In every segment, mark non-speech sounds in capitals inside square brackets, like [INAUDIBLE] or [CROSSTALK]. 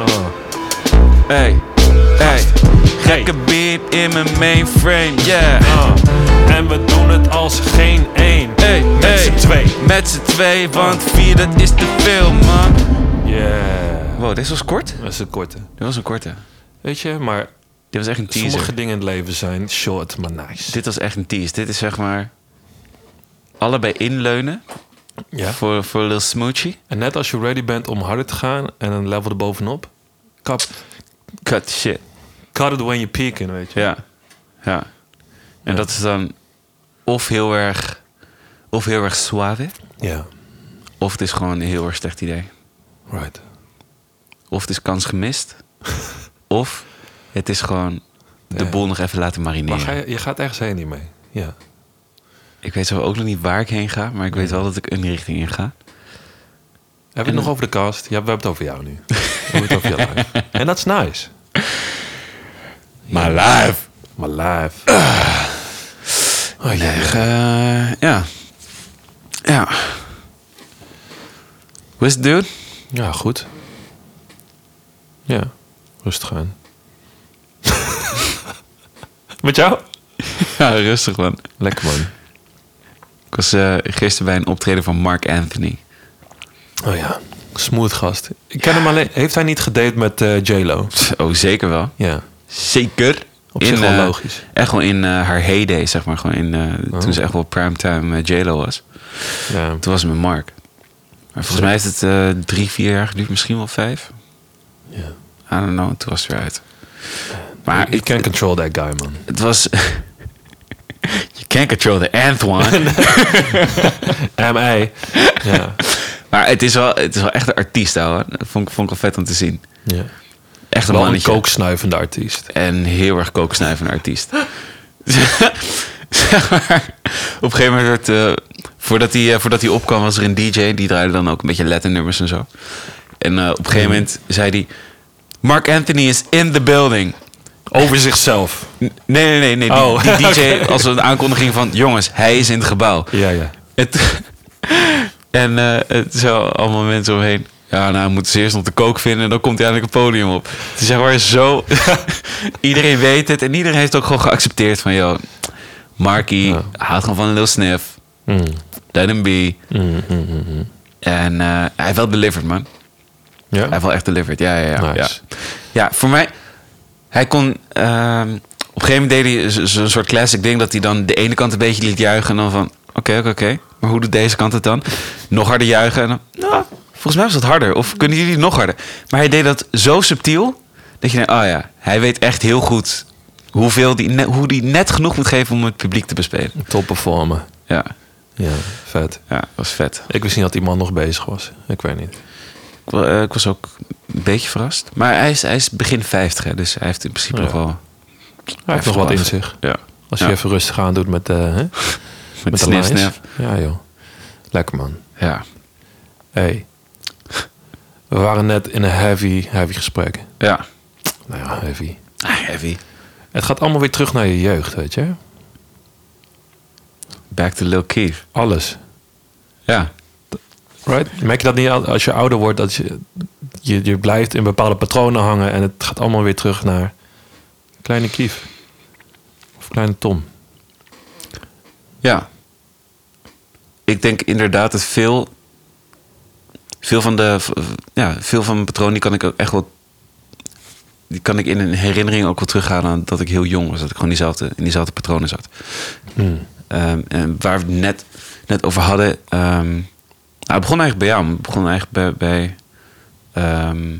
Oh. Hey, hey. Gekke beat in mijn mainframe, yeah. Oh. En we doen het als geen één. Hey, Met hey. z'n twee. Met z'n twee, want vier dat is te veel, man. Yeah. Wow, dit was kort? Dat is een korte. Dit was een korte. Weet je, maar Dit was echt een teaser. sommige dingen in het leven zijn short, maar nice. Dit was echt een tease. Dit is zeg maar... Allebei inleunen Ja. voor, voor Lil Smoochie. En net als je ready bent om harder te gaan en een level erbovenop, kap, Cut shit. cut it when you peaking, weet je. Ja. Ja. En dat is dan of heel erg... Of heel erg suave. Ja, Of het is gewoon een heel erg slecht idee. right. Of het is kans gemist. [LAUGHS] of het is gewoon de Ja. boel nog even laten marineren. Maar ga je, je gaat ergens heen hiermee. Ja. Ik weet zo ook nog niet waar ik heen ga, maar ik weet wel dat ik een richting in ga. Hebben we het nog over de cast? Ja, we hebben het over jou nu. We hebben het over jou live. [LAUGHS] En dat is nice. Maar live. Maar live. Oh, ja. Nee, eh, ja. Ja. Hoe is het, dude? ja, goed. Ja, rustig aan. [LAUGHS] Met jou? Ja, rustig man. Lekker man. Ik was eh, gisteren bij een optreden van Mark Anthony. Oh ja, smooth gast. Ik ken hem alleen. Heeft hij niet gedate met eh J-Lo? [LAUGHS] Oh, zeker wel. Ja. Zeker. Op zich wel eh, logisch. Echt wel in haar heyday, zeg maar. Gewoon in, Oh. Toen ze echt wel primetime J-Lo was. Ja. Toen was het met Mark. Maar volgens mij heeft het drie, vier jaar geduurd. Misschien wel vijf. ja. I don't know. Toen was het weer uit. Maar You ik, can't control that guy, man. het was... [LAUGHS] you can't control the nth one. [LAUGHS] [LAUGHS] M.I. Ja. maar het is, wel, het is wel echt een artiest, ouwe. Dat vond, ik- vond ik wel vet om te zien. ja. Echt een Wel een mannetje. kooksnuivende artiest. En heel erg kooksnuivende artiest. [LAUGHS] Zeg maar, op een gegeven moment werd... eh, voordat, hij, eh, voordat hij opkwam was er een DJ. Die draaide dan ook een beetje Latin nummers en zo. En eh, op een gegeven moment zei hij... Mark Anthony is in the building. Over zichzelf. Nee, nee, nee. nee. Die, Oh, die [LAUGHS] DJ als een aankondiging van... Jongens, hij is in het gebouw. Ja, ja. Het, [LAUGHS] en eh, het zo allemaal mensen omheen. Ja, nou, moeten ze eerst nog de kook vinden en dan komt hij eindelijk het podium op. Het is zeg maar zo... [LAUGHS] iedereen weet het en iedereen heeft ook gewoon geaccepteerd van... Yo, Marky houdt gewoon van een Lil Sniff. Mm. Let him be. Mm, mm. En eh, hij heeft wel delivered, man. Hij Ja? heeft wel echt delivered, ja, ja, ja. Nice. Ja, ja voor mij... Hij kon... ehm, op een gegeven moment deed hij zo'n soort classic ding... dat hij dan de ene kant een beetje liet juichen... en dan van... Oké, oké, oké. Maar hoe doet deze kant het dan? Nog harder juichen en dan... Nou, volgens mij was dat harder. Of kunnen jullie nog harder? Maar hij deed dat zo subtiel... dat je denkt... Oh ja, hij weet echt heel goed... Hoeveel die, hoe die net genoeg moet geven om het publiek te bespelen. Top performen. Ja, Ja, vet. ja dat was vet. Ik wist niet dat die man nog bezig was. Ik weet niet. Ik, eh, ik was ook een beetje verrast. Maar hij is, hij is begin 50, hè, dus hij heeft in principe nog wel... Hij heeft nog wat in zich. Ja. Als je Ja. even rustig aan doet met, eh hè? [LAUGHS] Met, met de snif. Ja, joh. Lekker man. Ja. Hey. We waren net in een heavy, heavy gesprek. Ja. Nou ja, heavy. Ah, heavy. Het gaat allemaal weer terug naar je jeugd, weet je? Back to Lil Keith. Alles. Ja. Right? Merk je dat niet al- als je ouder wordt, dat je, je, je blijft in bepaalde patronen hangen en het gaat allemaal weer terug naar kleine Kief. Of kleine Tom. Ja. Ik denk inderdaad dat veel... Veel van de... Ja, veel van mijn patroon, die kan ik ook echt wel... Die kan ik in een herinnering ook wel terughalen aan dat ik heel jong was. Dat ik gewoon diezelfde, in diezelfde patronen zat. Hmm. Ehm, en waar we het net, net over hadden. ehm, nou, het begon eigenlijk bij jou. Het begon eigenlijk bij. bij ehm,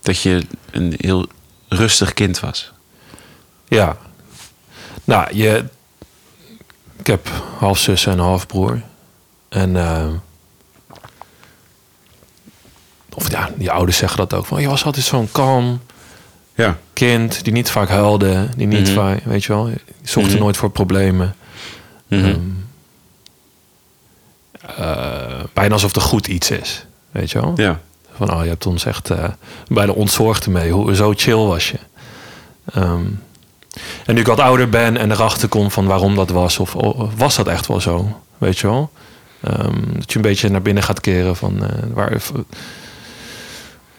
dat je een heel rustig kind was. Ja. Nou, je... Ik heb half zus en half broer. En... eh, of ja, die ouders zeggen dat ook. Van, je was altijd zo'n kalm Ja. kind die niet vaak huilde. Die niet Mhm. vaak, weet je wel, die zocht er Mhm. nooit voor problemen. Ehm, eh, bijna alsof er goed iets is, weet je wel. ja. Van, oh, je hebt ons echt eh, bijna ontzorgd ermee. Hoe, zo chill was je. Ehm, en nu ik wat ouder ben en erachter kom van waarom dat was... of was dat echt wel zo, weet je wel? Ehm, dat je een beetje naar binnen gaat keren van... eh, waar,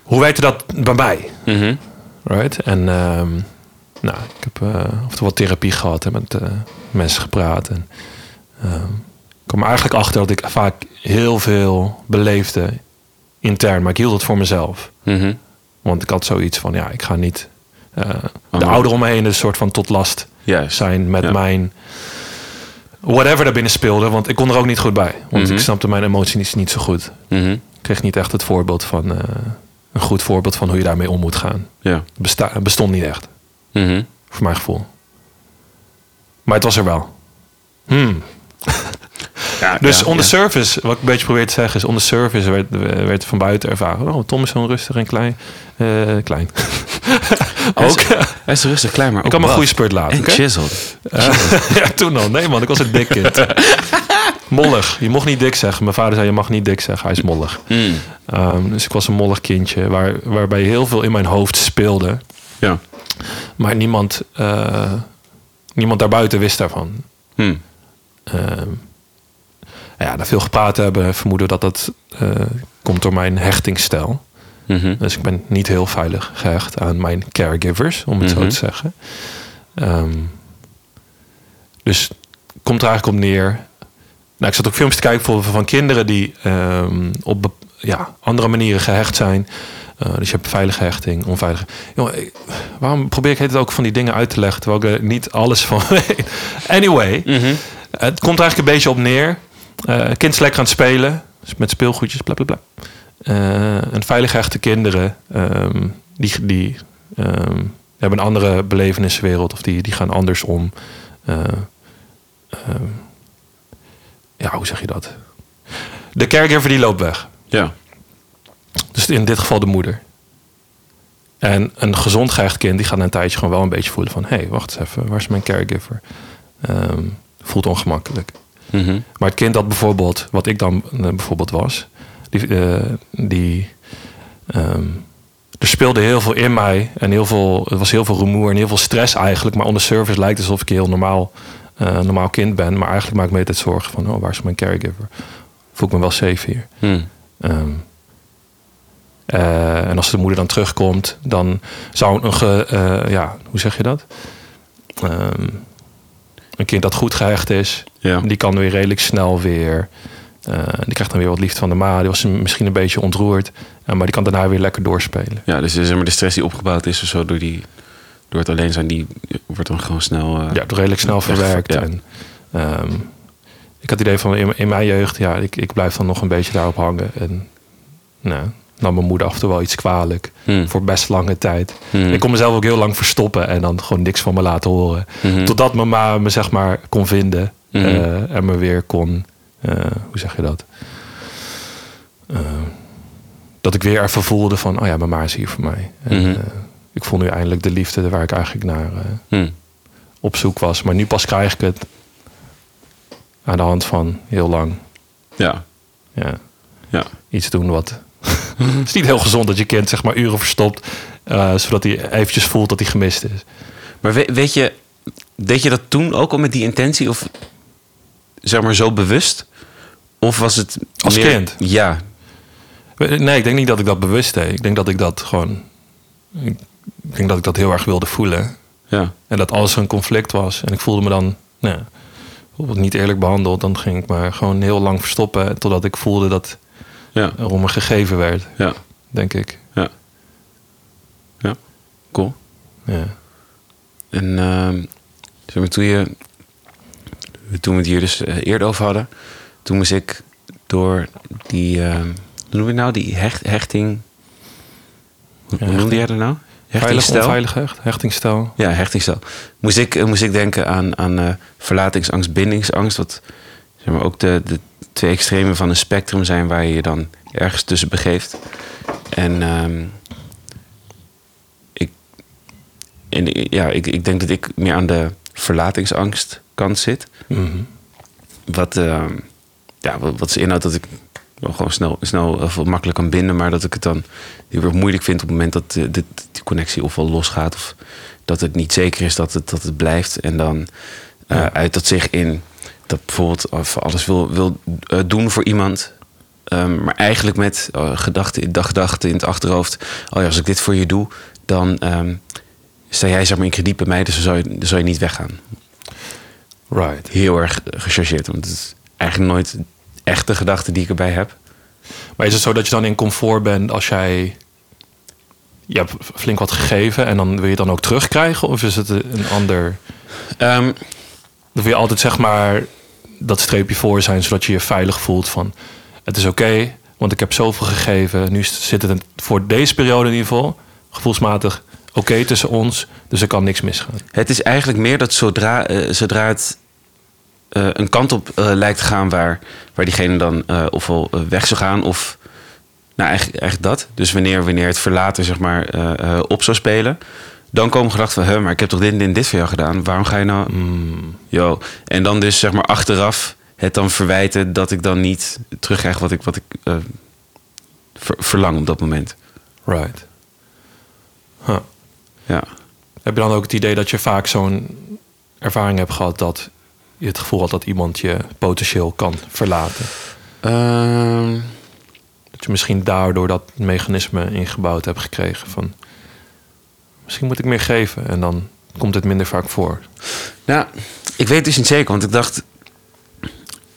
hoe werkte dat bij mij? Mhm. Right? En ehm, nou, ik heb uh, wat therapie gehad en met uh, mensen gepraat. En um, ik kwam er eigenlijk achter dat ik vaak heel veel beleefde intern, maar ik hield het voor mezelf. Mhm. Want ik had zoiets van, ja, ik ga niet uh, de ouder om me heen een soort van tot last Juist. zijn met Ja. mijn whatever daarbinnen speelde. Want ik kon er ook niet goed bij. Want Mhm. ik snapte mijn emoties niet zo goed. Mhm. Ik kreeg niet echt het voorbeeld van, eh, een goed voorbeeld van hoe je daarmee om moet gaan. Ja. Besta bestond niet echt. Mhm. Voor mijn gevoel. Maar het was er wel. Hmm. Ja, Dus ja, on the ja. surface, wat ik een beetje probeer te zeggen, is on the surface werd, werd van buiten ervaren. Oh, Tom is zo'n rustig en klein. eh, klein. [LAUGHS] ook. Hij is rustig klein, maar ik ook kan me een goede spurt laten. En chiseled. Eh, [LAUGHS] ja, toen al. Nee man, ik was een dik kind. [LAUGHS] mollig. Je mocht niet dik zeggen. Mijn vader zei, je mag niet dik zeggen. Hij is mollig. Mm. Ehm, dus ik was een mollig kindje. Waar, waarbij heel veel in mijn hoofd speelde. Ja. Maar niemand, eh, niemand daarbuiten wist daarvan. Mm. Ehm, ja, daar veel gepraat hebben. Vermoeden dat dat eh, komt door mijn hechtingsstijl. Mhm. Dus ik ben niet heel veilig gehecht aan mijn caregivers, om het zo Mhm. te zeggen. Ehm, dus het komt er eigenlijk op neer. Nou, ik zat ook films te kijken van kinderen die ehm, op ja, andere manieren gehecht zijn. Eh, dus je hebt veilige hechting, onveilige. Jongen, ik- waarom probeer ik het ook van die dingen uit te leggen terwijl ik er niet alles van [LAUGHS] weet? Anyway, Mhm. het komt er eigenlijk een beetje op neer. Eh kind is lekker aan het spelen. Dus met speelgoedjes, bla bla bla. Eh, en veilig hechte kinderen, ehm, die, die ehm, hebben een andere beleveniswereld. Of die, die gaan anders om. Eh, ehm, ja, hoe zeg je dat? De caregiver die loopt weg. Ja. Dus in dit geval de moeder. En een gezond gehecht kind die gaat na een tijdje gewoon wel een beetje voelen van... hé, hey, wacht eens even, waar is mijn caregiver? Voelt ongemakkelijk. Mhm. Maar het kind dat bijvoorbeeld, wat ik dan eh, bijvoorbeeld was, die, eh, die ehm, er speelde heel veel in mij en heel veel, het was heel veel rumoer en heel veel stress eigenlijk. Maar on the surface lijkt het alsof ik een heel normaal, eh, normaal kind ben. Maar eigenlijk maak ik me altijd zorgen van, oh, waar is mijn caregiver? Voel ik me wel safe hier? Mm. Ehm, eh, en als de moeder dan terugkomt, dan zou een, ge, ja, hoe zeg je dat? Ehm, een kind dat goed gehecht is, Ja. die kan weer redelijk snel weer. eh, die krijgt dan weer wat liefde van de ma. Die was misschien een beetje ontroerd. eh, maar die kan daarna weer lekker doorspelen. Ja, dus zeg maar, de stress die opgebouwd is of zo door, die, door het alleen zijn, die wordt dan gewoon snel... eh, Ja, redelijk snel verwerkt. ja. En, ehm, ik had het idee van in, in mijn jeugd, ja, ik, ik blijf dan nog een beetje daarop hangen. En nou, nam mijn moeder af en toe wel iets kwalijk. Hmm. Voor best lange tijd. Hmm. Ik kon mezelf ook heel lang verstoppen en dan gewoon niks van me laten horen. Mhm. Totdat mijn ma me zeg maar kon vinden. Eh, en me weer kon, eh, hoe zeg je dat? Eh, dat ik weer even voelde van, oh ja, mijn ma is hier voor mij. En, ik voel nu eindelijk de liefde waar ik eigenlijk naar Hmm. op zoek was. Maar nu pas krijg ik het aan de hand van heel lang Ja. ja, Ja. iets doen wat... [LAUGHS] het is niet heel gezond dat je kind zeg maar uren verstopt... eh, zodat hij eventjes voelt dat hij gemist is. Maar we- weet je, deed je dat toen ook al met die intentie? Of zeg maar zo bewust? Of was het Als meer- kind? Ja. Nee, ik denk niet dat ik dat bewust deed. Ik denk dat ik dat gewoon... Ik denk dat ik dat heel erg wilde voelen. Ja. En dat als er een conflict was en ik voelde me dan nou, bijvoorbeeld niet eerlijk behandeld... dan ging ik maar gewoon heel lang verstoppen... totdat ik voelde dat Ja. er om me gegeven werd, Ja. denk ik. Ja. Ja. Cool. Ja. En ehm, zeg maar, toen, je, toen we het hier dus eh, eerder over hadden, toen moest ik door die, ehm, hoe noem je nou, die hecht, hechting. Hoe, Ja, hoe noemde jij dat nou? Veilig, Hechtingsstijl? onveilig hecht, hechtingsstijl. Ja, hechtingsstijl. Moest ik, eh, moest ik denken aan, aan eh, verlatingsangst, bindingsangst. Wat zeg maar, ook de, de twee extremen van een spectrum zijn waar je je dan ergens tussen begeeft. En ehm, ik, en, eh, ja, ik, ik denk dat ik meer aan de verlatingsangst kant zit. Mhm. Wat, ehm, ja, wat, wat ze inhoudt dat ik wel gewoon snel, snel of makkelijk kan binden, maar dat ik het dan heel erg moeilijk vind op het moment dat de, de- die connectie ofwel losgaat of dat het niet zeker is dat het, dat het blijft. En dan eh, Ja. uit dat zich in dat bijvoorbeeld of alles wil, wil eh, doen voor iemand. Ehm, maar eigenlijk met uh, gedachten gedachte in het achterhoofd. Oh ja, als ik dit voor je doe, dan ehm, sta jij zeg maar in krediet bij mij, dus dan zou je, dan zou je niet weggaan. Right. Heel erg gechargeerd, want het is eigenlijk nooit echt de gedachte die ik erbij heb. Maar is het zo dat je dan in comfort bent als jij je hebt flink wat gegeven en dan wil je het dan ook terugkrijgen? Of is het een ander. Um, dan wil je altijd zeg maar dat streepje voor zijn, zodat je je veilig voelt van het is oké, want ik heb zoveel gegeven. Nu zit het voor deze periode in ieder geval gevoelsmatig oké tussen ons, dus er kan niks misgaan. Het is eigenlijk meer dat zodra, uh, zodra het uh, een kant op uh, lijkt te gaan waar, waar diegene dan ofwel weg zou gaan of nou eigenlijk, eigenlijk dat. Dus wanneer, wanneer het verlaten zeg maar op zou spelen, dan komen gedachten van, hè, maar ik heb toch dit en dit voor jou gedaan. Waarom ga je nou... Mm. Yo. En dan dus zeg maar achteraf het dan verwijten dat ik dan niet terugkrijg wat ik, wat ik uh, ver, verlang op dat moment. Right. Huh. Ja. Heb je dan ook het idee dat je vaak zo'n ervaring hebt gehad dat je het gevoel had dat iemand je potentieel kan verlaten? Uh... Dat je misschien daardoor dat mechanisme ingebouwd hebt gekregen van misschien moet ik meer geven en dan komt het minder vaak voor. Nou, ik weet dus niet zeker, want ik dacht,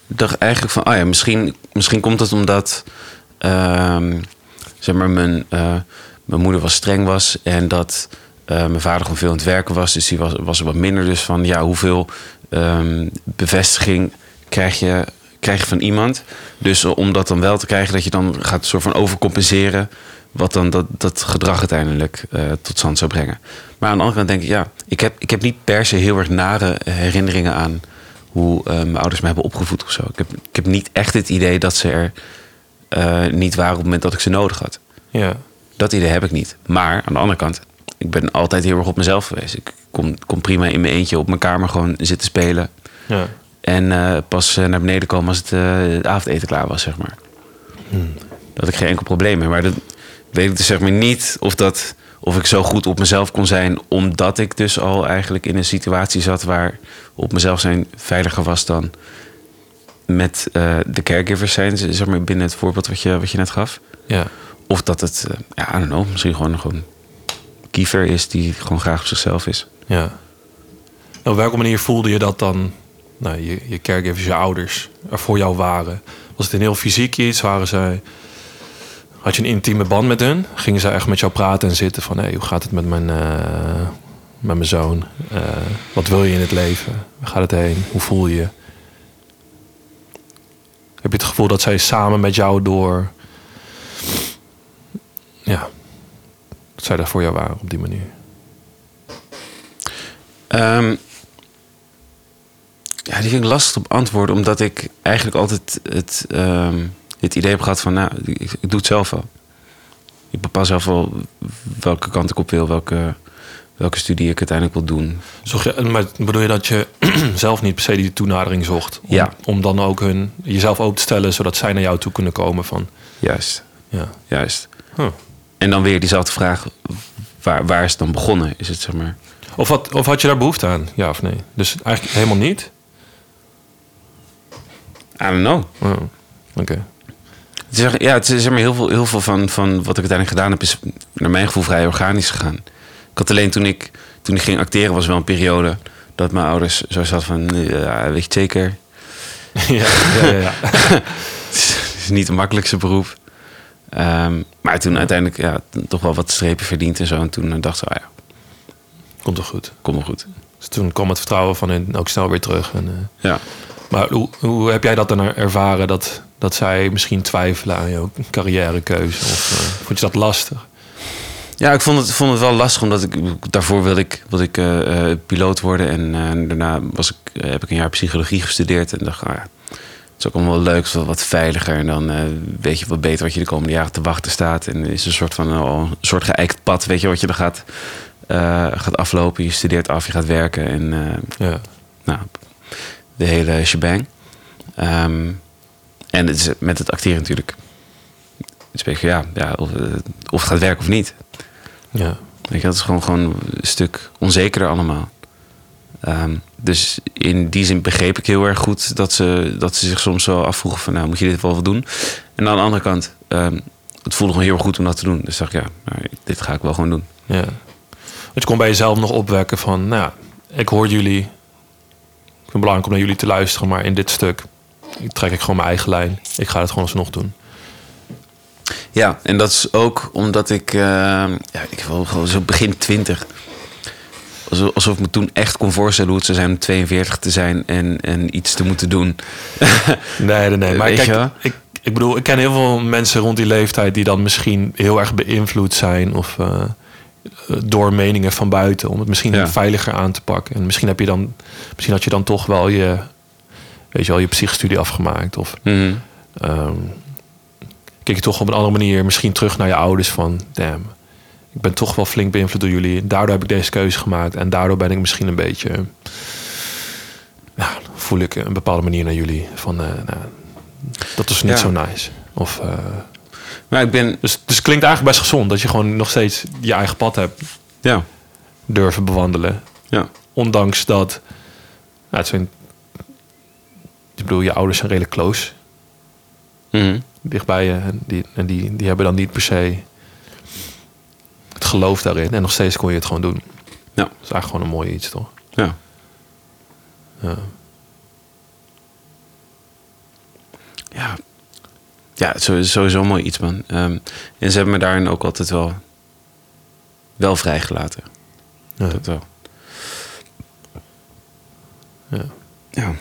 dacht eigenlijk van, oh ja, misschien, misschien komt het omdat, uh, zeg maar, mijn, uh, mijn moeder was streng was en dat uh, mijn vader gewoon veel aan het werken was, dus die was, was er wat minder. Dus van, ja, hoeveel um, bevestiging krijg je, krijg je van iemand? Dus om dat dan wel te krijgen, dat je dan gaat soort van overcompenseren wat dan dat, dat gedrag uiteindelijk uh, tot stand zou brengen. Maar aan de andere kant denk ik, ja, ik heb, ik heb niet per se heel erg nare herinneringen aan hoe uh, mijn ouders me hebben opgevoed of zo. Ik heb, ik heb niet echt het idee dat ze er uh, niet waren op het moment dat ik ze nodig had. Ja. Dat idee heb ik niet. Maar aan de andere kant, ik ben altijd heel erg op mezelf geweest. Ik kom, kom prima in mijn eentje op mijn kamer gewoon zitten spelen. Ja. En pas naar beneden komen als het, het avondeten klaar was, zeg maar. Hmm. Dat ik geen enkel probleem mee. Maar dat, weet ik dus zeg maar niet of, dat, of ik zo goed op mezelf kon zijn, omdat ik dus al eigenlijk in een situatie zat waar op mezelf zijn veiliger was dan met uh, de caregivers zijn, zeg maar binnen het voorbeeld wat je, wat je net gaf. Ja. Of dat het, uh, ja, I don't know, misschien gewoon, gewoon kiefer is die gewoon graag op zichzelf is. Ja. En op welke manier voelde je dat dan, nou, je, je caregivers, je ouders, er voor jou waren? Was het een heel fysiek iets? Waren zij had je een intieme band met hun? Gingen ze echt met jou praten en zitten van... Hey, hoe gaat het met mijn, uh, met mijn zoon? Uh, wat wil je in het leven? Waar gaat het heen? Hoe voel je? Heb je het gevoel dat zij samen met jou door... Ja, dat zij daar voor jou waren op die manier? Um, ja, die vind ik lastig op antwoorden... omdat ik eigenlijk altijd het... Um het idee heb gehad van, nou, ik, ik, doe het zelf wel. Ik bepaal zelf wel welke kant ik op wil, welke, welke studie ik uiteindelijk wil doen. Zocht je, maar bedoel je dat je [CLEARS THROAT] zelf niet per se die toenadering zocht? Om, ja. om dan ook hun, jezelf open te stellen, zodat zij naar jou toe kunnen komen van... Juist. Ja. Juist. Huh. En dan weer diezelfde vraag, waar, waar is het dan begonnen? Is het zeg maar... Of, wat, of had je daar behoefte aan, ja of nee? Dus eigenlijk helemaal niet? I don't know. Oh, Oké. Okay. Het is, ja, het is zeg maar heel veel, heel veel van, van wat ik uiteindelijk gedaan heb, is naar mijn gevoel vrij organisch gegaan. Ik had alleen toen ik, toen ik ging acteren, was wel een periode dat mijn ouders zo zat van, ja, weet je het zeker? [LAUGHS] ja, ja, ja. [LAUGHS] het is niet het makkelijkste beroep. Um, maar toen uiteindelijk ja, toch wel wat strepen verdiend en zo. En toen dacht ik, oh ja. Komt toch goed? Komt wel goed. Dus toen kwam het vertrouwen van hen ook snel weer terug. En, uh, ja. Maar hoe, hoe heb jij dat dan ervaren dat, dat zij misschien twijfelen aan jouw carrièrekeuze? Of uh, vond je dat lastig? Ja, ik vond het, vond het wel lastig, omdat ik daarvoor wilde ik, wilde ik uh, piloot worden. En uh, daarna was ik, heb ik een jaar psychologie gestudeerd. En dacht, ah, ja, het is ook allemaal wel leuk, wel wat veiliger. En dan weet je wat beter wat je de komende jaren te wachten staat. En is een soort van een soort geëikt pad, weet je, wat je dan gaat, gaat aflopen. Je studeert af, je gaat werken. En ja. nou, de hele shebang. Um, en het is met het acteren natuurlijk. Het is ja, ja of, of het gaat werken of niet. Ja. Weet je, dat is gewoon, gewoon een stuk onzekerder allemaal. Ehm, dus in die zin begreep ik heel erg goed dat ze, dat ze zich soms wel afvroegen van... nou, moet je dit wel doen? En aan de andere kant, ehm, het voelde gewoon heel erg goed om dat te doen. Dus dacht ik, ja, nou, dit ga ik wel gewoon doen. Ja. Want je kon bij jezelf nog opwekken van... nou, ik hoor jullie. Ik vind het belangrijk om naar jullie te luisteren... maar in dit stuk trek ik gewoon mijn eigen lijn. Ik ga het gewoon alsnog doen. Ja, en dat is ook omdat ik, eh, ja, ik wil gewoon zo begin twintig. Alsof, alsof ik me toen echt kon voorstellen hoe het zou zijn om 42 te zijn en, en iets te moeten doen. [LAUGHS] Nee, nee, nee. Maar Weet je wel? kijk, ik, ik bedoel, ik ken heel veel mensen rond die leeftijd... die dan misschien heel erg beïnvloed zijn... of eh, door meningen van buiten... om het misschien Ja. veiliger aan te pakken. En misschien, heb je dan, misschien had je dan toch wel je... weet je wel, je psychostudie afgemaakt. Of Mhm. Ehm, kijk je toch op een andere manier misschien terug naar je ouders van damn, ik ben toch wel flink beïnvloed door jullie. Daardoor heb ik deze keuze gemaakt en daardoor ben ik misschien een beetje, ja, voel ik een bepaalde manier naar jullie van, eh, nou, dat is niet Ja. zo nice. Of, eh, Maar ik ben, dus, dus het klinkt eigenlijk best gezond dat je gewoon nog steeds je eigen pad hebt ja, durven bewandelen, ja, ondanks dat, nou, het zijn, ik bedoel, je ouders zijn redelijk close. Mhm. dichtbij je. En, die, en die, die hebben dan niet per se het geloof daarin. En nog steeds kon je het gewoon doen. Ja. Dat is eigenlijk gewoon een mooi iets, toch? ja. Ja. Ja, ja sowieso mooi iets, man. Ehm, en ze hebben me daarin ook altijd wel, wel vrijgelaten. Ja. Dat wel. Ja. Ja.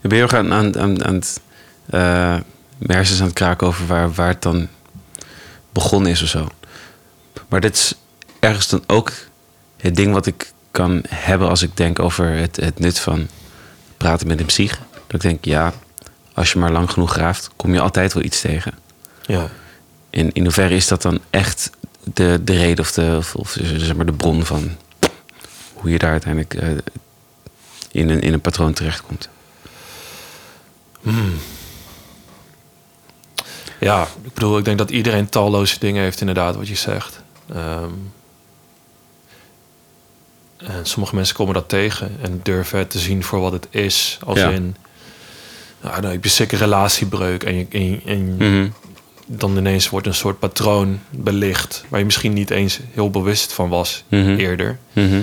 Ik ben heel erg aan, aan, aan, aan het... mijn hersens aan het kraken over waar, waar het dan begonnen is of zo. Maar dit is ergens dan ook het ding wat ik kan hebben als ik denk over het, het nut van praten met een psych. Dat ik denk, ja, als je maar lang genoeg graaft, kom je altijd wel iets tegen. ja. En in hoeverre is dat dan echt de, de reden of, de, of, of zeg maar de bron van hoe je daar uiteindelijk eh, in, een, in een patroon terechtkomt? Ja, ik bedoel, ik denk dat iedereen talloze dingen heeft, inderdaad, wat je zegt. Ehm, en sommige mensen komen dat tegen en durven het te zien voor wat het is. Als Ja. in, nou, dan heb je zeker relatiebreuk en, je, en, en Mhm. dan ineens wordt een soort patroon belicht... waar je misschien niet eens heel bewust van was Mhm. eerder. Mhm.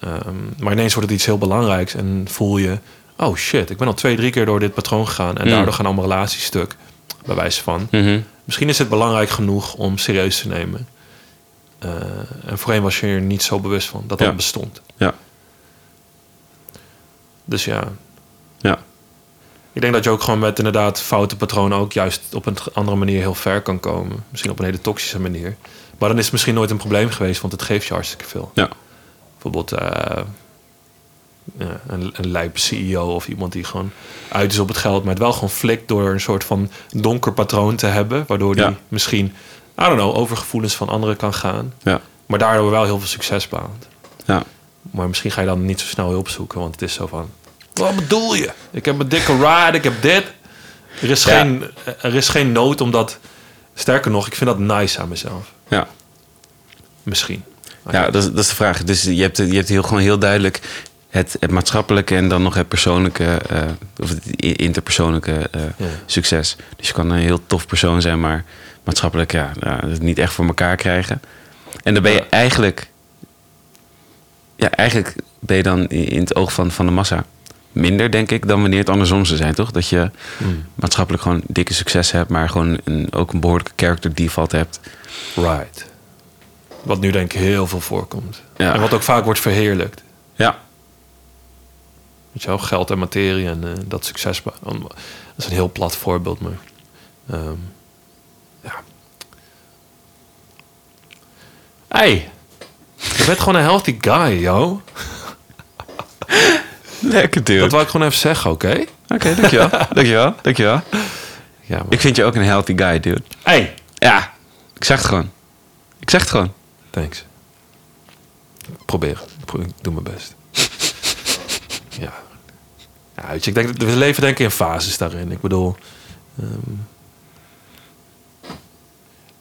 Ehm, maar ineens wordt het iets heel belangrijks en voel je... oh shit, ik ben al twee, drie keer door dit patroon gegaan... en Mm. daardoor gaan allemaal relaties stuk, bij wijze van. Mhm. Misschien is het belangrijk genoeg om serieus te nemen. Eh, en voorheen was je er niet zo bewust van dat Ja. dat bestond. Ja. Dus ja, Ja. ik denk dat je ook gewoon met inderdaad foute patronen... ook juist op een andere manier heel ver kan komen. Misschien op een hele toxische manier. Maar dan is het misschien nooit een probleem geweest... want het geeft je hartstikke veel. Ja. Bijvoorbeeld eh, ja, een, een lijpe CEO of iemand die gewoon uit is op het geld, maar het wel gewoon flikt door een soort van donker patroon te hebben, waardoor die Ja. misschien, I don't know, over gevoelens van anderen kan gaan, Ja. maar daardoor wel heel veel succes behaalt. Ja. Maar misschien ga je dan niet zo snel hulp zoeken, want het is zo van, wat bedoel je? Ik heb een dikke ride, ik heb dit. Er is, Ja. geen, er is geen nood om dat, sterker nog, ik vind dat nice aan mezelf. Ja. Misschien. Ja, dat is, dat is de vraag. Dus je hebt, je hebt heel, gewoon heel duidelijk het, het maatschappelijke en dan nog het persoonlijke, eh, of het interpersoonlijke eh, Ja. succes. Dus je kan een heel tof persoon zijn, maar maatschappelijk ja, het niet echt voor elkaar krijgen. En dan ben je eigenlijk, ja, eigenlijk ben je dan in het oog van, van de massa minder, denk ik, dan wanneer het andersom zou zijn, toch? Dat je Hmm. maatschappelijk gewoon dikke succes hebt, maar gewoon een, ook een behoorlijke character default hebt. Right. Wat nu denk ik heel veel voorkomt. Ja. En wat ook vaak wordt verheerlijkt. Ja, Weet je wel, geld en materie en eh, dat succes. Dat is een heel plat voorbeeld, maar... ehm, ja. Hey, je bent gewoon een healthy guy, yo. [LAUGHS] lekker dude. Dat wou ik gewoon even zeggen, oké? Oké, dankjewel. [LAUGHS] dankjewel. Dankjewel. Ja. Ik vind je ook een healthy guy, dude. Hey, Ja, ik zeg het gewoon. Ik zeg het gewoon. thanks. Ik probeer. Ik pro- Ik doe mijn best. Ja. ja weet je, ik denk, we leven denk ik in fases daarin. Ik bedoel... ehm,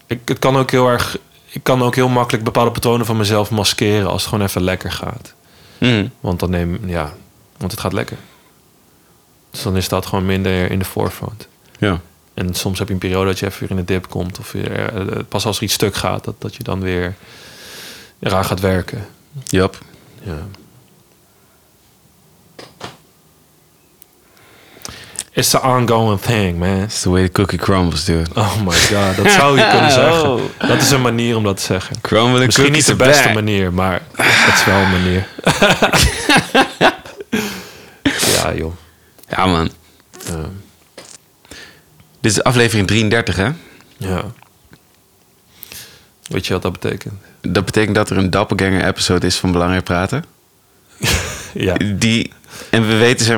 ik, het kan ook heel erg ik kan ook heel makkelijk bepaalde patronen van mezelf maskeren als het gewoon even lekker gaat. Mm. Want dan neem, ja, want het gaat lekker. Dus dan is dat gewoon minder in de forefront. Ja. En soms heb je een periode dat je even weer in de dip komt. Of weer, eh, pas als er iets stuk gaat, dat, dat je dan weer eraan gaat werken. Yep. Ja. It's the ongoing thing, man. It's the way the cookie crumbles, dude. Oh my god, dat zou je kunnen [LAUGHS] zeggen. Oh. Dat is een manier om dat te zeggen. Crumbling Misschien niet de beste back. manier, maar het is wel een manier. [LAUGHS] ja, joh. Ja, man. Ja. Dit is aflevering 33, hè? ja. Weet je wat dat betekent? Dat betekent dat er een doppelganger-episode is van Belangrijk Praten. [LAUGHS] Ja. Die, en we weten, zeg,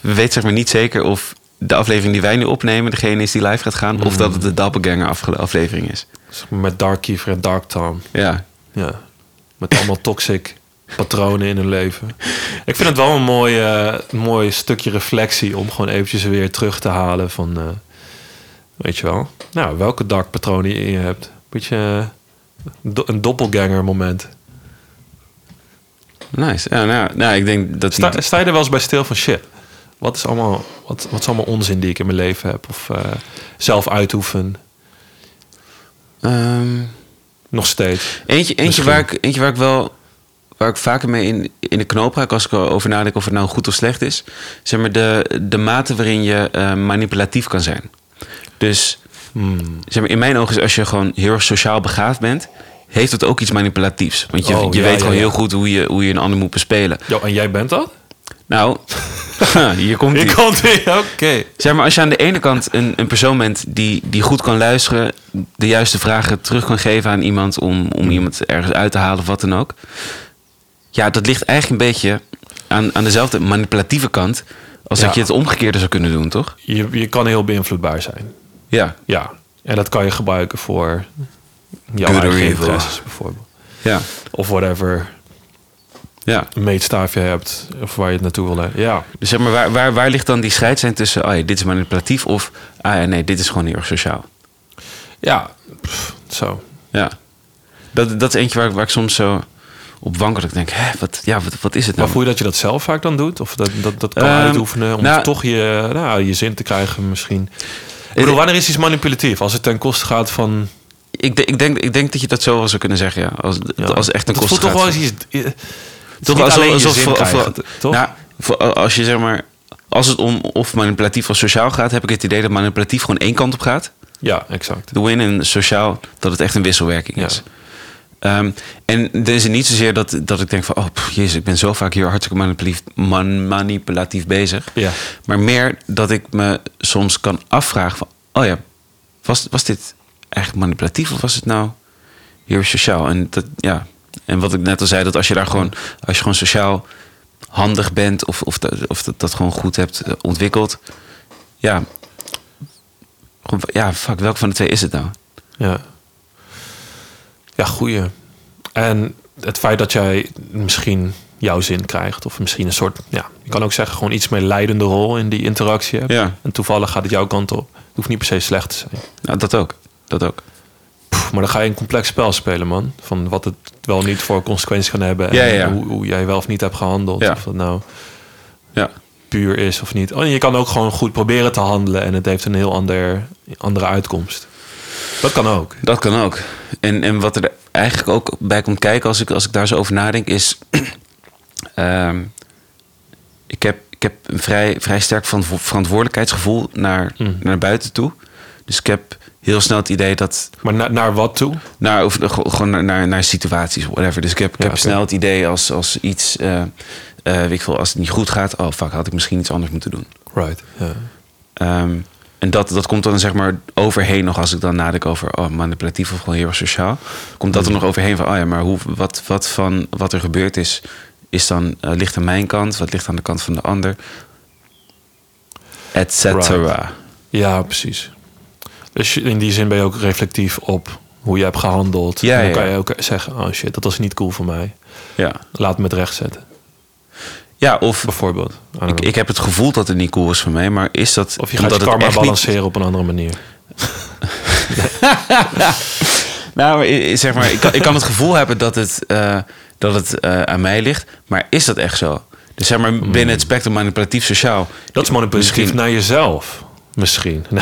we weten zeg maar niet zeker of de aflevering die wij nu opnemen... degene is die live gaat gaan... of dat het de doppelganger-aflevering is. Met Dark Kiefer en Dark Tom. Ja. Ja. Met allemaal [LAUGHS] toxic patronen in hun leven. Ik vind het wel een mooi, eh, mooi stukje reflectie om gewoon eventjes weer terug te halen van, eh, weet je wel, nou, welke dark patronen je in je hebt. Beetje eh, do- een doppelganger moment. Nice. Ja, nou, nou, ik denk dat... Sta, sta je er wel eens bij stil van shit? Wat is allemaal, wat, wat is allemaal onzin die ik in mijn leven heb? Of eh, zelf uitoefen? Ehm, Nog steeds. Eentje, eentje, waar ik, eentje waar ik wel waar ik vaker mee in, in de knoop raak als ik erover nadenk of het nou goed of slecht is. Zeg maar de, de mate waarin je eh, manipulatief kan zijn. Dus Hmm. zeg maar, in mijn ogen is als je gewoon heel erg sociaal begaafd bent, heeft het ook iets manipulatiefs. Want je, Oh, je ja, weet ja, gewoon ja. heel goed hoe je, hoe je een ander moet bespelen. Jo, en jij bent dat? Nou, [LAUGHS] [LAUGHS] hier komt Ik ie. kan Oké. Zeg maar, als je aan de ene kant een, een persoon bent die, die goed kan luisteren, de juiste vragen terug kan geven aan iemand om, om iemand ergens uit te halen of wat dan ook. Ja, dat ligt eigenlijk een beetje aan, aan dezelfde manipulatieve kant als Ja. dat je het omgekeerde zou kunnen doen, toch? Je, je kan heel beïnvloedbaar zijn. Ja, Ja, en dat kan je gebruiken voor jouw eigen interesses bijvoorbeeld. ja, Of whatever ja. meetstaaf je hebt of waar je het naartoe wil. leiden. Ja, Dus zeg maar, waar, waar, waar ligt dan die scheidslijn tussen, oh ja, dit is manipulatief of, ah ja, nee, dit is gewoon heel erg sociaal. ja, pff, zo. Ja, dat, dat is eentje waar, ik- waar ik soms zo op wankel. Ik denk, hè, wat, ja, wat, wat is het Maar nou? voel je dat je dat zelf vaak dan doet? Of dat, dat, dat kan Ehm, uitoefenen om nou- toch je, nou, je zin te krijgen misschien? Ik bedoel, wanneer is iets manipulatief? Als het ten koste gaat van... Ik, ik, denk, ik denk dat je dat zo wel zou kunnen zeggen, ja. Als, Ja, als echt een kost het voelt toch wel eens iets... Toch niet alsof- krijgen, of- toch? Nou, voor- als je zeg maar... Als het om of manipulatief of sociaal gaat... heb ik het idee dat manipulatief gewoon één kant op gaat. Ja, exact. De win en sociaal, dat het echt een wisselwerking Ja. is. Ehm, en er is niet zozeer dat, dat ik denk van... oh, pff, jezus, ik ben zo vaak hier hartstikke manipulatief, man, manipulatief bezig. Ja. Maar meer dat ik me soms kan afvragen van... oh ja, was, was dit eigenlijk manipulatief of was het nou heel sociaal? En, dat, ja. en wat ik net al zei, dat als je daar gewoon... als je gewoon sociaal handig bent of, of, dat, of dat, dat gewoon goed hebt eh, ontwikkeld... ja, gewoon, ja, fuck, welke van de twee is het nou? Ja. Ja, goeie. En het feit dat jij misschien jouw zin krijgt, of misschien een soort, ja, je kan ook zeggen, gewoon iets meer leidende rol in die interactie hebt. Ja. En toevallig gaat het jouw kant op. Het hoeft niet per se slecht te zijn. Nou, dat ook. Dat ook. Pff, maar dan ga je een complex spel spelen, man. Van wat het wel niet voor consequenties kan hebben. En Ja, ja. Hoe, hoe jij wel of niet hebt gehandeld. Ja. Of dat nou Ja. puur is of niet. Oh, en je kan ook gewoon goed proberen te handelen en het heeft een heel ander, andere uitkomst. Dat kan ook. Dat kan ook. En, en wat er eigenlijk ook bij komt kijken als ik, als ik daar zo over nadenk, is. [CLEARS THROAT] ehm, ik, heb, ik heb een vrij, vrij sterk van verantwoordelijkheidsgevoel naar, Mm. naar buiten toe. Dus ik heb heel snel het idee dat. Maar na- naar wat toe? Naar, of, ge- gewoon naar, naar, naar situaties, whatever. Dus ik heb, ik Ja, heb snel het idee als, als iets. weet ik veel, als het niet goed gaat. Oh fuck, had ik misschien iets anders moeten doen. Right. Ehm, en dat, dat komt dan zeg maar overheen nog als ik dan nadenk over oh, manipulatief of gewoon heel erg sociaal. Komt dat er nog overheen van, oh ja, maar hoe, wat, wat van wat er gebeurd is, is dan, eh, ligt aan mijn kant, wat ligt aan de kant van de ander, et cetera. Ja, precies. Dus in die zin ben je ook reflectief op hoe je hebt gehandeld. Ja, en dan kan je ook zeggen, oh shit, dat was niet cool voor mij. Ja. Laat me het recht zetten, ja, of bijvoorbeeld. Ik, ik heb het gevoel dat het niet cool is voor mij, maar is dat of je gaat het karma niet- balanceren op een andere manier. [LAUGHS] Nou, i- zeg maar, ik kan, ik kan het gevoel hebben dat het, eh, dat het eh, aan mij ligt. Maar is dat echt zo? Dus zeg maar, binnen het spectrum manipulatief sociaal. Dat is manipulatief Misschien- naar jezelf. Misschien. [LAUGHS]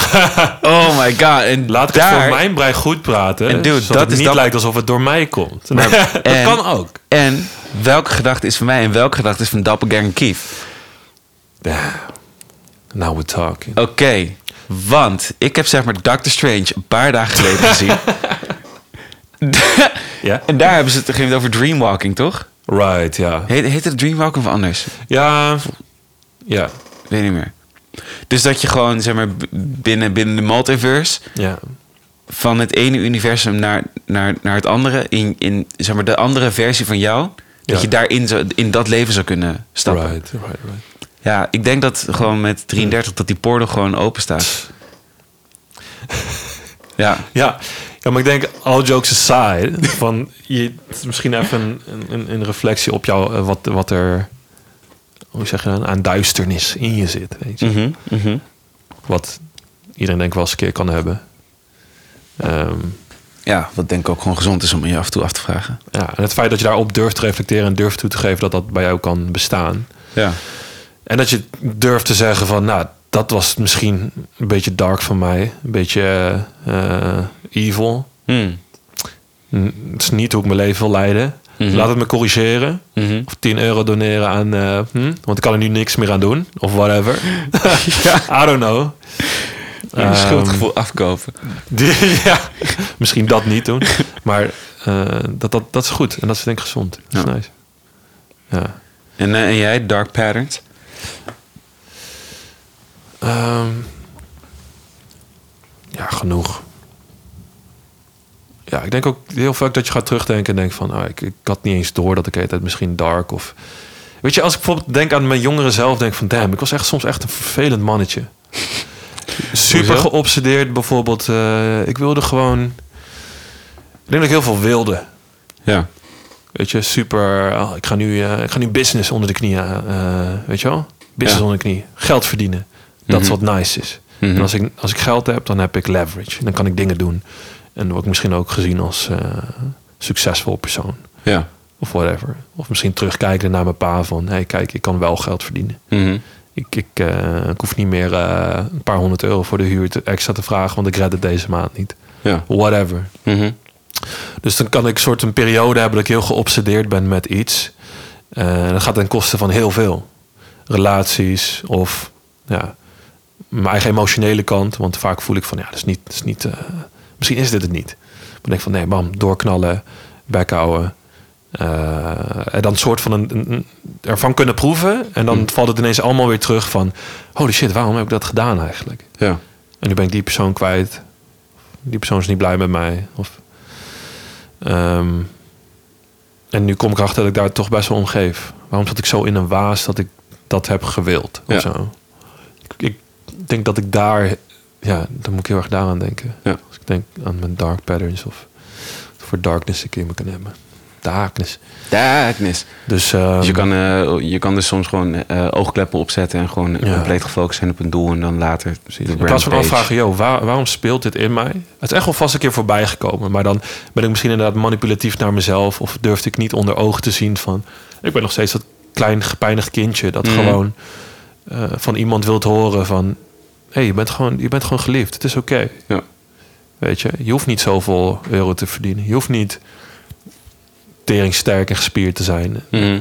Oh my god. En Laat ik daar, het voor mijn brein goed praten. En dude, zodat dat het is niet dat- lijkt alsof het door mij komt. [LAUGHS] Dat en- kan ook. En welke gedachte is van mij en welke gedachte is van Doppelganger Keith? Now we're talking. Oké, want ik heb zeg maar Doctor Strange een paar dagen geleden [LAUGHS] gezien. Ja? en daar hebben ze het een gegeven over dreamwalking, toch? Right, ja. Heet, heet het dreamwalking of anders? Ja, ja, Weet niet meer. Dus dat je gewoon, zeg maar, binnen, binnen de multiverse... ja. van het ene universum naar, naar, naar het andere... In, in zeg maar, de andere versie van jou... dat Ja. je daarin zo, in dat leven zou kunnen stappen. Right, right, right. Ja, ik denk dat gewoon met 33 dat die portal gewoon open staat. [LAUGHS] Ja, Ja. ja, maar ik denk, all jokes aside, van je, misschien even een, een, een reflectie op jou, eh, wat, wat er, hoe zeg je dat, aan duisternis in je zit. Weet je? Mhm, mhm. Wat iedereen denk ik wel eens een keer kan hebben. Ehm, ja, wat denk ik ook gewoon gezond is om je af en toe af te vragen. ja, en het feit dat je daarop durft te reflecteren en durft toe te geven dat dat bij jou kan bestaan. Ja, En dat je durft te zeggen van, nou, dat was misschien een beetje dark van mij. Een beetje eh, evil. Hmm. Mm, Het is niet hoe ik mijn leven wil leiden. Mhm. Laat het me corrigeren. Mhm. Of 10 euro doneren aan... eh, hm, want ik kan er nu niks meer aan doen. Of whatever. [LAUGHS] I don't know. Een Ehm, schuldgevoel afkopen. die- [LAUGHS] ja, misschien dat niet doen. Maar eh, dat, dat, dat is goed. En dat is denk ik gezond. Dat is Ja. nice. Ja. En, eh, en jij, Dark Patterns? Ehm, ja, genoeg. Ja, ik denk ook heel vaak dat je gaat terugdenken en denkt van... Ah, ik, ik had niet eens door dat ik tijd misschien dark of... Weet je, als ik bijvoorbeeld denk aan mijn jongere zelf... denk ik van, damn, ik was echt soms echt een vervelend mannetje. Super geobsedeerd bijvoorbeeld. eh, ik wilde gewoon... Ik denk dat ik heel veel wilde. Ja. Weet je, super. oh, ik, ga nu, eh, ik ga nu business onder de knie. eh, weet je wel? Business Ja. onder de knie. Geld verdienen. Dat is Mhm. wat nice is. Mhm. En als ik, als ik geld heb, dan heb ik leverage. Dan kan ik dingen doen. En dan word ik misschien ook gezien als eh, succesvol persoon. Ja. Of whatever. Of misschien terugkijken naar mijn pa van... hé, hey, kijk, ik kan wel geld verdienen. Mhm. Ik, ik, eh, ik hoef niet meer eh, een paar honderd euro voor de huur te, extra te vragen... want ik red het deze maand niet. Ja. Whatever. Mhm. Dus dan kan ik een soort een periode hebben dat ik heel geobsedeerd ben met iets. En dat gaat ten koste van heel veel. Relaties of ja, mijn eigen emotionele kant. Want vaak voel ik van ja, dat is niet, dat is niet misschien is dit het niet. Maar ik denk van nee, bam, doorknallen, bek houden. Eh, en dan een soort van een, ervan kunnen proeven. En dan valt het ineens allemaal weer terug van holy shit, waarom heb ik dat gedaan eigenlijk? Ja. En nu ben ik die persoon kwijt. Die persoon is niet blij met mij. Of, Ehm, en nu kom ik erachter dat ik daar toch best wel om geef. Waarom zat ik zo in een waas dat ik dat heb gewild? Of zo? Ik, ik denk dat ik daar... Ja, dan moet ik heel erg daaraan denken. Ja. Als ik denk aan mijn dark patterns of voor darkness ik in me kan hebben. Darkness. Darkness. Dus, ehm, Dus je kan, eh, je kan dus soms gewoon eh, oogkleppen opzetten en gewoon Ja. compleet gefocust zijn op een doel en dan later In plaats van afvragen, joh, waar- waarom speelt dit in mij? Het is echt wel vast een keer voorbij gekomen. Maar dan ben ik misschien inderdaad manipulatief naar mezelf. Of durfde ik niet onder ogen te zien van... Ik ben nog steeds dat klein gepijnigd kindje. Dat Mhm. gewoon eh, van iemand wilt horen van... Hey, je, bent gewoon, je bent gewoon geliefd. Het is oké. Ja. Weet je, je hoeft niet zoveel euro te verdienen. Je hoeft niet teringsterk en gespierd te zijn. Mhm.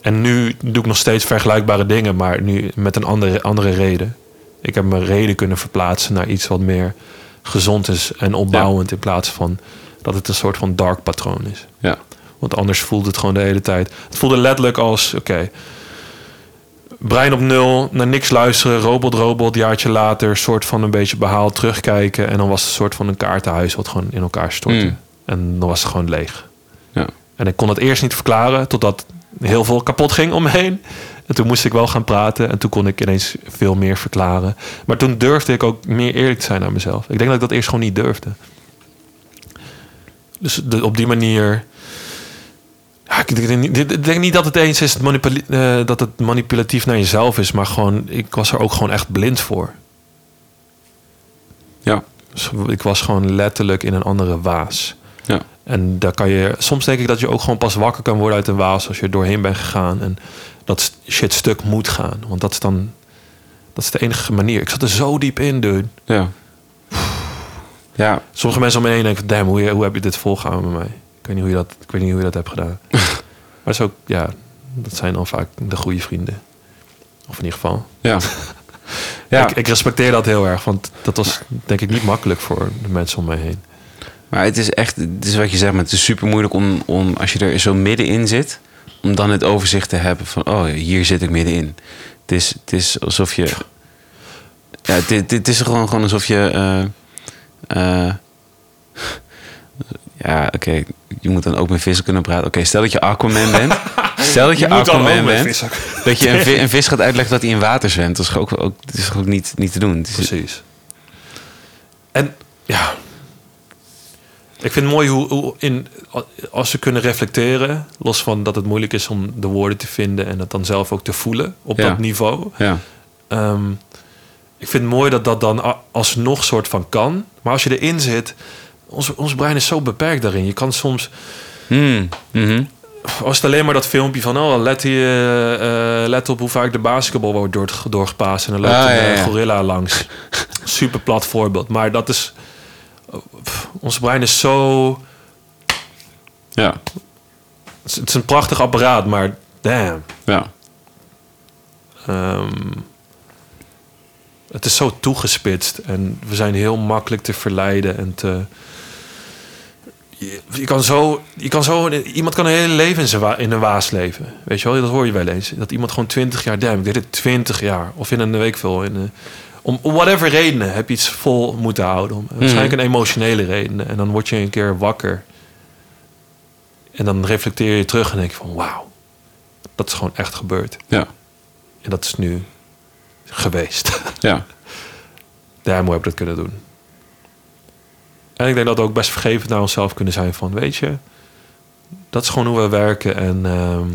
En nu doe ik nog steeds vergelijkbare dingen, maar nu met een andere, andere reden. Ik heb mijn reden kunnen verplaatsen naar iets wat meer gezond is en opbouwend. In plaats van dat het een soort van dark patroon is. Ja. Want anders voelt het gewoon de hele tijd. Het voelde letterlijk als: oké, brein op nul, naar niks luisteren, robot, robot, jaartje later, soort van een beetje behaald terugkijken. En dan was het een soort van een kaartenhuis wat gewoon in elkaar stortte. Mm. En dan was het gewoon leeg. Ja. En ik kon het eerst niet verklaren, totdat heel veel kapot ging om me heen. En toen moest ik wel gaan praten. En toen kon ik ineens veel meer verklaren. Maar toen durfde ik ook meer eerlijk te zijn naar mezelf. Ik denk dat ik dat eerst gewoon niet durfde. Dus de- op die manier. Ja, ik, denk niet, ik denk niet dat het eens is eh, dat het manipulatief naar jezelf is. Maar gewoon, ik was er ook gewoon echt blind voor. Ja. Dus ik was gewoon letterlijk in een andere waas. Ja. En daar kan je, soms denk ik dat je ook gewoon pas wakker kan worden uit een waas als je er doorheen bent gegaan en dat shit stuk moet gaan. Want dat is dan, dat is de enige manier. Ik zat er zo diep in, dude. Ja. Ja, Sommige mensen om me heen denken, damn, hoe, hoe heb je dit volgehouden met mij? Ik weet niet hoe je dat, ik weet niet hoe je dat hebt gedaan. [LAUGHS] maar ook, ja, dat zijn dan vaak de goede vrienden. Of in ieder geval. ja. [LAUGHS] ja. Ik, ik respecteer dat heel erg, want dat was denk ik niet makkelijk voor de mensen om mij heen. Maar het is echt, het is wat je zegt, maar het is super moeilijk om, om, als je er zo middenin zit, om dan het overzicht te hebben van, oh, hier zit ik middenin. Het is, het is alsof je, ja, het, het, het is gewoon, gewoon alsof je, eh, eh, ja, oké, je moet dan ook met vissen kunnen praten. Oké, stel dat je Aquaman bent. [LAUGHS] Stel dat je, Aquaman bent. Dat je een, een vis gaat uitleggen dat hij in water zwemt. Dat is ook, ook, dat is ook niet, niet te doen. Is- Precies. En ja, ik vind het mooi hoe, hoe in, als ze kunnen reflecteren, los van dat het moeilijk is om de woorden te vinden en het dan zelf ook te voelen op Ja. dat niveau. ja, Ehm, ik vind het mooi dat dat dan alsnog soort van kan. Maar als je erin zit, ons, ons brein is zo beperkt daarin. Je kan soms, Hmm, mhm. als het alleen maar dat filmpje van, oh, let, hier, eh, eh, let op hoe vaak de basketbal wordt door, doorgepaast en dan loopt Ah, een ja, eh, ja. gorilla langs. [LAUGHS] Super plat voorbeeld. Maar dat is, pff, ons brein is zo, ja, het is, het is een prachtig apparaat, maar damn. ja. Ehm, het is zo toegespitst en we zijn heel makkelijk te verleiden en te. Je, je kan zo, je kan zo, iemand kan een hele leven in, zijn in een waas leven. Weet je wel, dat hoor je wel eens. Dat iemand gewoon 20 jaar, damn, ik deed het 20 jaar. Of in een week veel. In om om whatever redenen heb je iets vol moeten houden. Om, waarschijnlijk een emotionele reden. En dan word je een keer wakker. En dan reflecteer je terug en denk je van wauw, dat is gewoon echt gebeurd. ja. En dat is nu geweest. ja. [LAUGHS] Daarom heb ik dat kunnen doen. En ik denk dat we ook best vergevend naar onszelf kunnen zijn van, weet je, dat is gewoon hoe we werken. En ehm,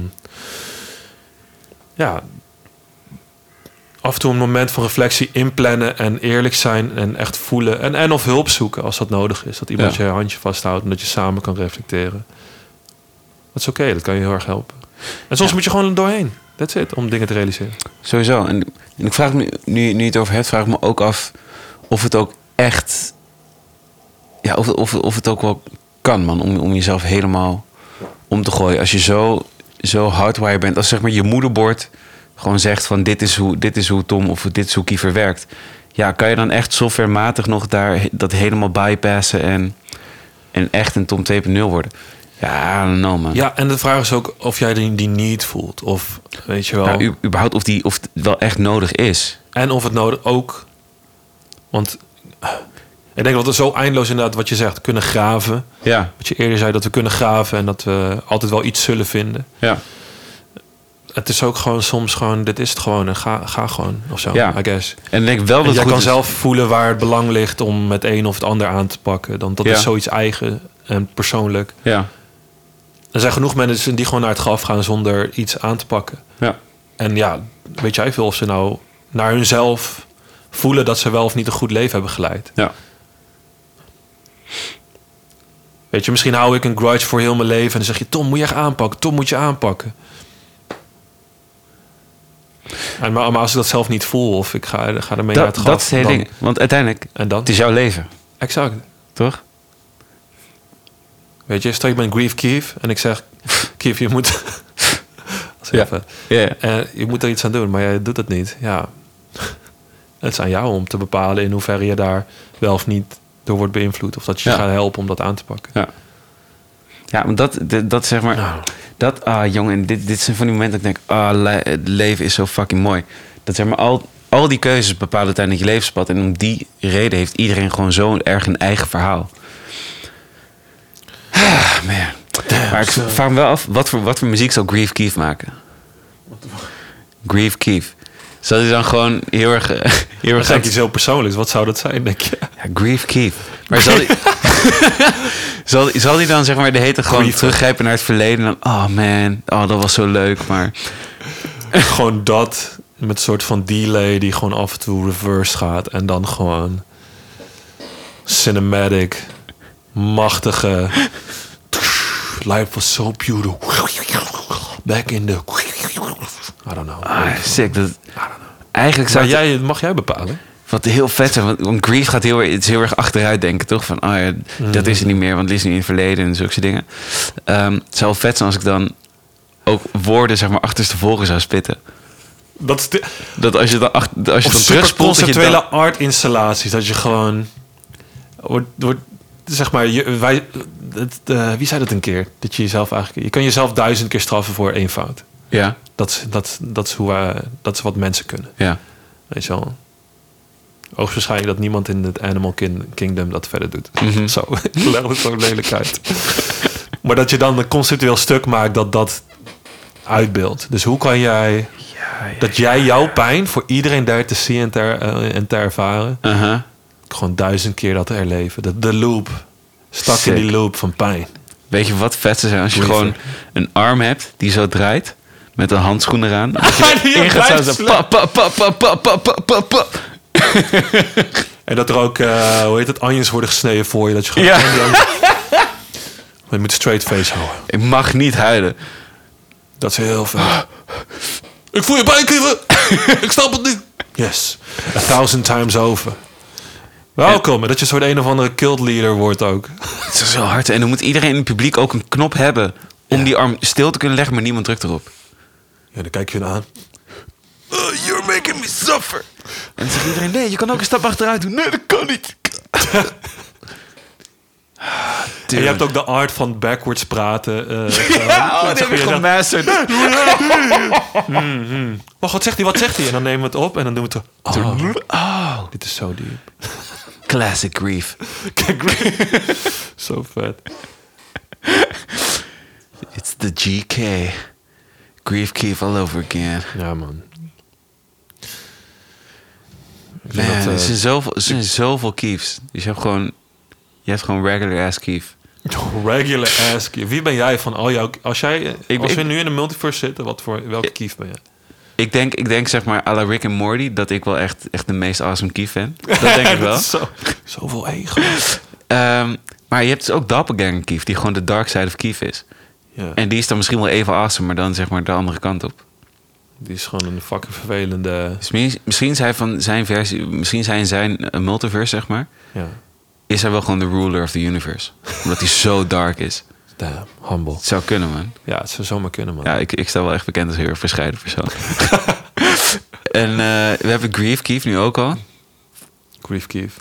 ja, af en toe een moment van reflectie inplannen en eerlijk zijn en echt voelen. En, en of hulp zoeken als dat nodig is. Dat iemand Ja. je handje vasthoudt en dat je samen kan reflecteren. Dat is oké, dat kan je heel erg helpen. En soms Ja. moet je gewoon er doorheen. That's it, om dingen te realiseren. Sowieso. En, en ik vraag me, nu, nu je het over hebt, vraag ik me ook af of het ook echt. Ja, of, of, of het ook wel kan, man. Om, om jezelf helemaal om te gooien. Als je zo, zo hardwire bent, als zeg maar je moederbord gewoon zegt van dit is hoe, dit is hoe Tom of dit is hoe Kiefer werkt. Ja, kan je dan echt softwarematig nog daar dat helemaal bypassen en, en echt een Tom 2.0 worden? Ja, I don't know, man. Ja, en de vraag is ook of jij die, die niet voelt. Of weet je wel. Nou, u- überhaupt of, die, of het wel echt nodig is. En of het nodig ook. Want ik denk dat we zo eindeloos inderdaad wat je zegt, kunnen graven. Ja, Wat je eerder zei, dat we kunnen graven en dat we altijd wel iets zullen vinden. ja. Het is ook gewoon soms gewoon, dit is het gewoon en ga, ga gewoon of zo, Ja. I guess. En ik denk wel En dat jij het kan is- zelf voelen waar het belang ligt om met een of het ander aan te pakken. Dan dat Ja. is zoiets eigen en persoonlijk. Ja, Er zijn genoeg mensen die gewoon naar het graf gaan zonder iets aan te pakken. ja, En ja, weet jij veel of ze nou naar hunzelf voelen dat ze wel of niet een goed leven hebben geleid. ja. Weet je, misschien hou ik een grudge voor heel mijn leven en dan zeg je: Tom, moet je echt aanpakken. Tom, moet je aanpakken. En, maar, maar als ik dat zelf niet voel of ik ga, ga ermee naar het Dat, dat is het hele ding. Want uiteindelijk, En dan? het is jouw leven, Exact. toch? Weet je, stel ik ben Grief Keef en ik zeg: [LAUGHS] Keef, je moet. [LAUGHS] Ja. even, Ja, ja. eh, je moet er iets aan doen, maar jij doet het niet. Ja. [LAUGHS] Het is aan jou om te bepalen in hoeverre je daar wel of niet door wordt beïnvloed. Of dat je Ja. gaat helpen om dat aan te pakken. Ja, ja maar dat, dat, dat zeg maar... Nou. Dat, ah jongen, dit, dit zijn van die momenten dat ik denk... Ah, le- het leven is zo fucking mooi. Dat zeg maar, al, al die keuzes bepalen uiteindelijk je levenspad. En om die reden heeft iedereen gewoon zo erg een eigen verhaal. Ah, man. Maar ik vraag me wel af, wat voor, wat voor muziek zal Grief Keef maken? Grief Keef. Zal hij dan gewoon heel erg... eh, Heel erg denk je iets heel persoonlijks. Wat zou dat zijn, denk je? ja, Grief Keef. Maar zal hij, [LAUGHS] zal, zal hij dan zeg maar de hete gewoon Grief. teruggrijpen naar het verleden? En dan, oh man, oh, dat was zo leuk. Maar [LAUGHS] gewoon dat met een soort van delay die gewoon af en toe reverse gaat en dan gewoon cinematic, machtige. Life was so beautiful. Back in the. I don't know. Ah, sick. Dat, eigenlijk zou Maar jij... mag jij bepalen? Wat heel vet zijn, want, want Grief gaat heel, erg- het is heel erg achteruit denken, toch? Van, oh ja, dat is er niet meer, want het is nu in het verleden en zulke dingen. Ehm, het zou vet zijn als ik dan ook woorden, zeg maar, achterstevoren zou spitten. Dat de, Dat als je dan, achter, als je dan terugspoelt, dat je conceptuele dan... art installaties. Dat je gewoon... Wordt, wordt, zeg maar, je, wij, het, eh, wie zei dat een keer? Dat je jezelf eigenlijk... Je kan jezelf duizend keer straffen voor één fout. Ja, Dat, is- dat, dat, is hoe dat is wat mensen kunnen. ja. Weet je wel. Hoogstwaarschijnlijk dat niemand in het Animal Kin- Kingdom dat verder doet. Mhm. [LAUGHS] Zo, ik leg het zo lelijk uit. maar dat je dan een conceptueel stuk maakt dat dat uitbeeldt. Dus hoe kan jij... Dat jij jouw pijn voor iedereen daar te zien en te, eh, en te ervaren... Uh-huh. gewoon duizend keer dat herleven. De, de loop. Stak in die loop van pijn. Weet je wat vet zou zijn als je Brieven. gewoon een arm hebt die zo draait met een handschoen eraan. [LAUGHS] En ze en dat er ook, uh, hoe heet het, anjens worden gesneden voor je. Dat je gewoon... Ja. [LAUGHS] Je moet straight face houden. Ik mag niet huilen. Dat is heel veel. [GASPS] Ik voel je pijn, [COUGHS] Ik snap het niet. Yes. A thousand times over. Welkom. Dat je een soort een of andere cult leader wordt ook. Het is zo hard. En dan moet iedereen in het publiek ook een knop hebben... om die arm stil te kunnen leggen, maar niemand drukt erop. Ja, dan kijk je hun aan. Oh, you're making me suffer. En dan zegt iedereen, nee, je kan ook een stap achteruit doen. Nee, dat kan niet. En je hebt ook de art van backwards praten. eh, [LAUGHS] Ja, oh, zeg heb je gemasterd. Wacht, wat zegt hij? Wat zegt hij? En dan nemen we het op en dan doen we het zo. Oh, Oh, dit is zo diep. classic grief. [LAUGHS] Zo vet. It's the GK. Grief Keef all over again. Ja, man. Man, dat, er eh, zijn zoveel, er zijn zoveel Keefs. Dus je hebt gewoon, je hebt gewoon regular ass Keef. [LAUGHS] Regular ass kief. Wie ben jij van al jouw... Als, jij, Ik- als we ik- nu in de multiverse zitten, wat voor, welke kief ben jij? Ik denk, ik denk zeg maar à la Rick en Morty dat ik wel echt, echt de meest awesome Keef ben. [LAUGHS] Dat denk ik wel. Zo, zoveel ego. Ehm, maar je hebt dus ook Doppelganger Keef, die gewoon de dark side of Keef is. Ja, En die is dan misschien wel even awesome, maar dan zeg maar de andere kant op. die is gewoon een fucking vervelende... Dus misschien, zijn van zijn versie, misschien zijn zijn eh, multiverse, zeg maar, Ja, is hij wel gewoon de ruler of the universe. Omdat hij zo dark is. damn, humble. Het zou kunnen, man. Ja, het zou zomaar kunnen, man. Ja, ik, ik sta wel echt bekend als een heel erg verscheiden persoon. [LAUGHS] en eh, we hebben Grief Keef nu ook al. Grief kief.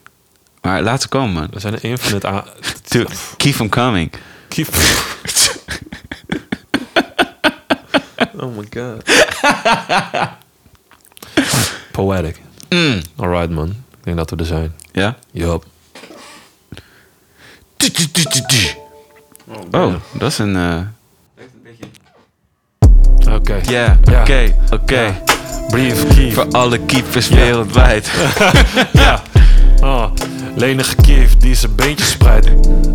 Maar laat ze komen, man. We zijn een infinite... A- Dude, keep them coming. [LAUGHS] oh my god. [LAUGHS] Poetic. Mm. Alright, man. Ik denk dat we er zijn. Ja? Yup. Oh, dat is een... eh, Oké. Ja, Ja. oké, oké. Brief, kief. Voor alle keepers wereldwijd. [LAUGHS] Ja. Oh, lenige kief die zijn beentjes spreidt.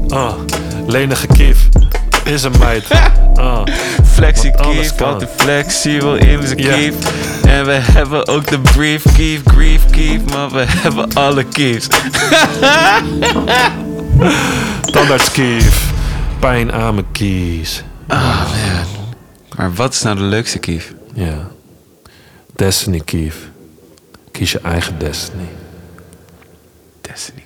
Oh, lenige kief is een meid. Oh, [LAUGHS] Flexie Keef, altijd flexibel in zijn. Keef. En we hebben ook de Brief Keef, Grief Keef, maar we hebben alle Keefs. [LAUGHS] tandarts kief. Pijn aan mijn kies. Maar wat is nou de leukste Keef? Ja. Destiny kief. Kies je eigen destiny. Destiny